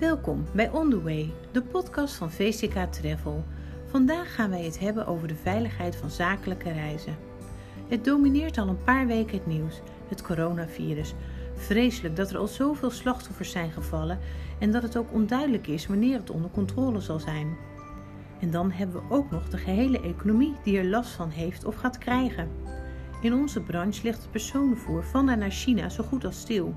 Welkom bij On The Way, de podcast van VCK Travel. Vandaag gaan wij het hebben over de veiligheid van zakelijke reizen. Het domineert al een paar weken het nieuws, het coronavirus. Vreselijk dat er al zoveel slachtoffers zijn gevallen en dat het ook onduidelijk is wanneer het onder controle zal zijn. En dan hebben we ook nog de gehele economie die er last van heeft of gaat krijgen. In onze branche ligt het personenvoer van en naar China zo goed als stil.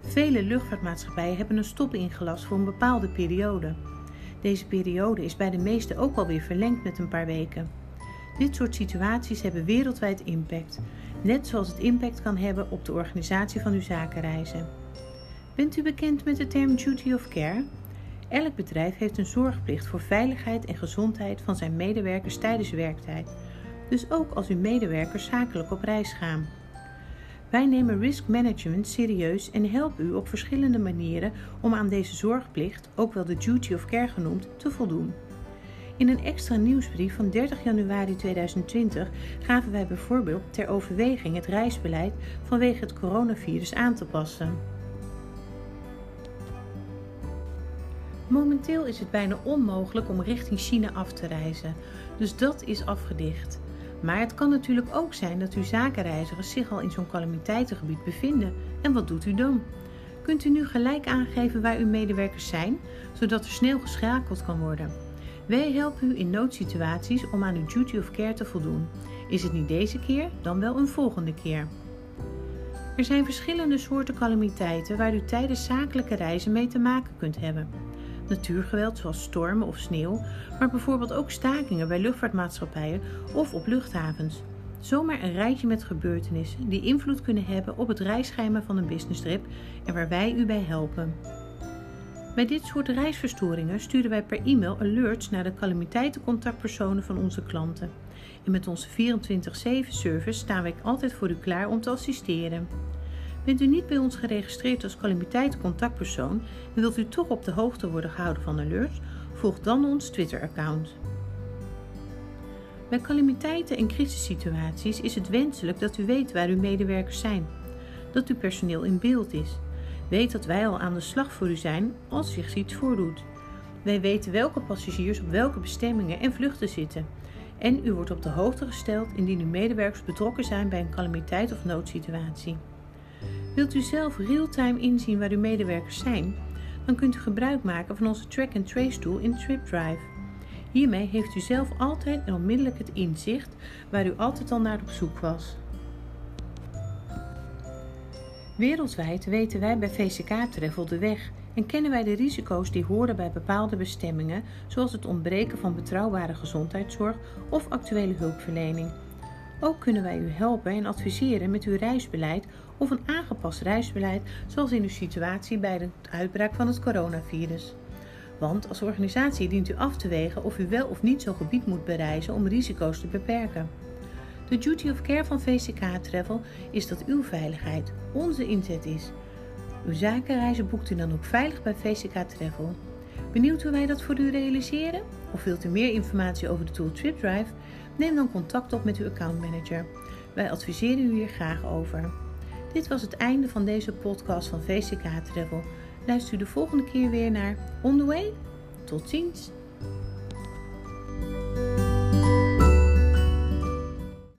Vele luchtvaartmaatschappijen hebben een stop ingelast voor een bepaalde periode. Deze periode is bij de meeste ook alweer verlengd met een paar weken. Dit soort situaties hebben wereldwijd impact, net zoals het impact kan hebben op de organisatie van uw zakenreizen. Bent u bekend met de term duty of care? Elk bedrijf heeft een zorgplicht voor veiligheid en gezondheid van zijn medewerkers tijdens werktijd, dus ook als uw medewerkers zakelijk op reis gaan. Wij nemen risk management serieus en helpen u op verschillende manieren om aan deze zorgplicht, ook wel de duty of care genoemd, te voldoen. In een extra nieuwsbrief van 30 januari 2020 gaven wij bijvoorbeeld ter overweging het reisbeleid vanwege het coronavirus aan te passen. Momenteel is het bijna onmogelijk om richting China af te reizen, dus dat is afgedicht. Maar het kan natuurlijk ook zijn dat uw zakenreizigers zich al in zo'n calamiteitengebied bevinden. En wat doet u dan? Kunt u nu gelijk aangeven waar uw medewerkers zijn, zodat er snel geschakeld kan worden? Wij helpen u in noodsituaties om aan uw duty of care te voldoen. Is het niet deze keer, dan wel een volgende keer. Er zijn verschillende soorten calamiteiten waar u tijdens zakelijke reizen mee te maken kunt hebben natuurgeweld zoals stormen of sneeuw, maar bijvoorbeeld ook stakingen bij luchtvaartmaatschappijen of op luchthavens. Zomaar een rijtje met gebeurtenissen die invloed kunnen hebben op het reisschema van een businesstrip en waar wij u bij helpen. Bij dit soort reisverstoringen sturen wij per e-mail alerts naar de calamiteitencontactpersonen van onze klanten. En met onze 24/7 service staan wij altijd voor u klaar om te assisteren. Bent u niet bij ons geregistreerd als calamiteitencontactpersoon en wilt u toch op de hoogte worden gehouden van alerts? Volg dan ons Twitter-account. Bij calamiteiten en crisissituaties is het wenselijk dat u weet waar uw medewerkers zijn, dat uw personeel in beeld is. Weet dat wij al aan de slag voor u zijn als zich iets voordoet. Wij weten welke passagiers op welke bestemmingen en vluchten zitten. En u wordt op de hoogte gesteld indien uw medewerkers betrokken zijn bij een calamiteit of noodsituatie. Wilt u zelf real-time inzien waar uw medewerkers zijn? Dan kunt u gebruik maken van onze track-and-trace tool in TripDrive. Hiermee heeft u zelf altijd en onmiddellijk het inzicht waar u altijd al naar op zoek was. Wereldwijd weten wij bij VCK Travel de weg en kennen wij de risico's die horen bij bepaalde bestemmingen, zoals het ontbreken van betrouwbare gezondheidszorg of actuele hulpverlening. Ook kunnen wij u helpen en adviseren met uw reisbeleid of een aangepast reisbeleid, zoals in uw situatie bij de uitbraak van het coronavirus. Want als organisatie dient u af te wegen of u wel of niet zo'n gebied moet bereizen om risico's te beperken. De duty of care van VCK Travel is dat uw veiligheid onze inzet is. Uw zakenreizen boekt u dan ook veilig bij VCK Travel. Benieuwd hoe wij dat voor u realiseren? Of wilt u meer informatie over de tool TripDrive? Neem dan contact op met uw accountmanager. Wij adviseren u hier graag over. Dit was het einde van deze podcast van VCK Travel. Luister u de volgende keer weer naar On The Way. Tot ziens!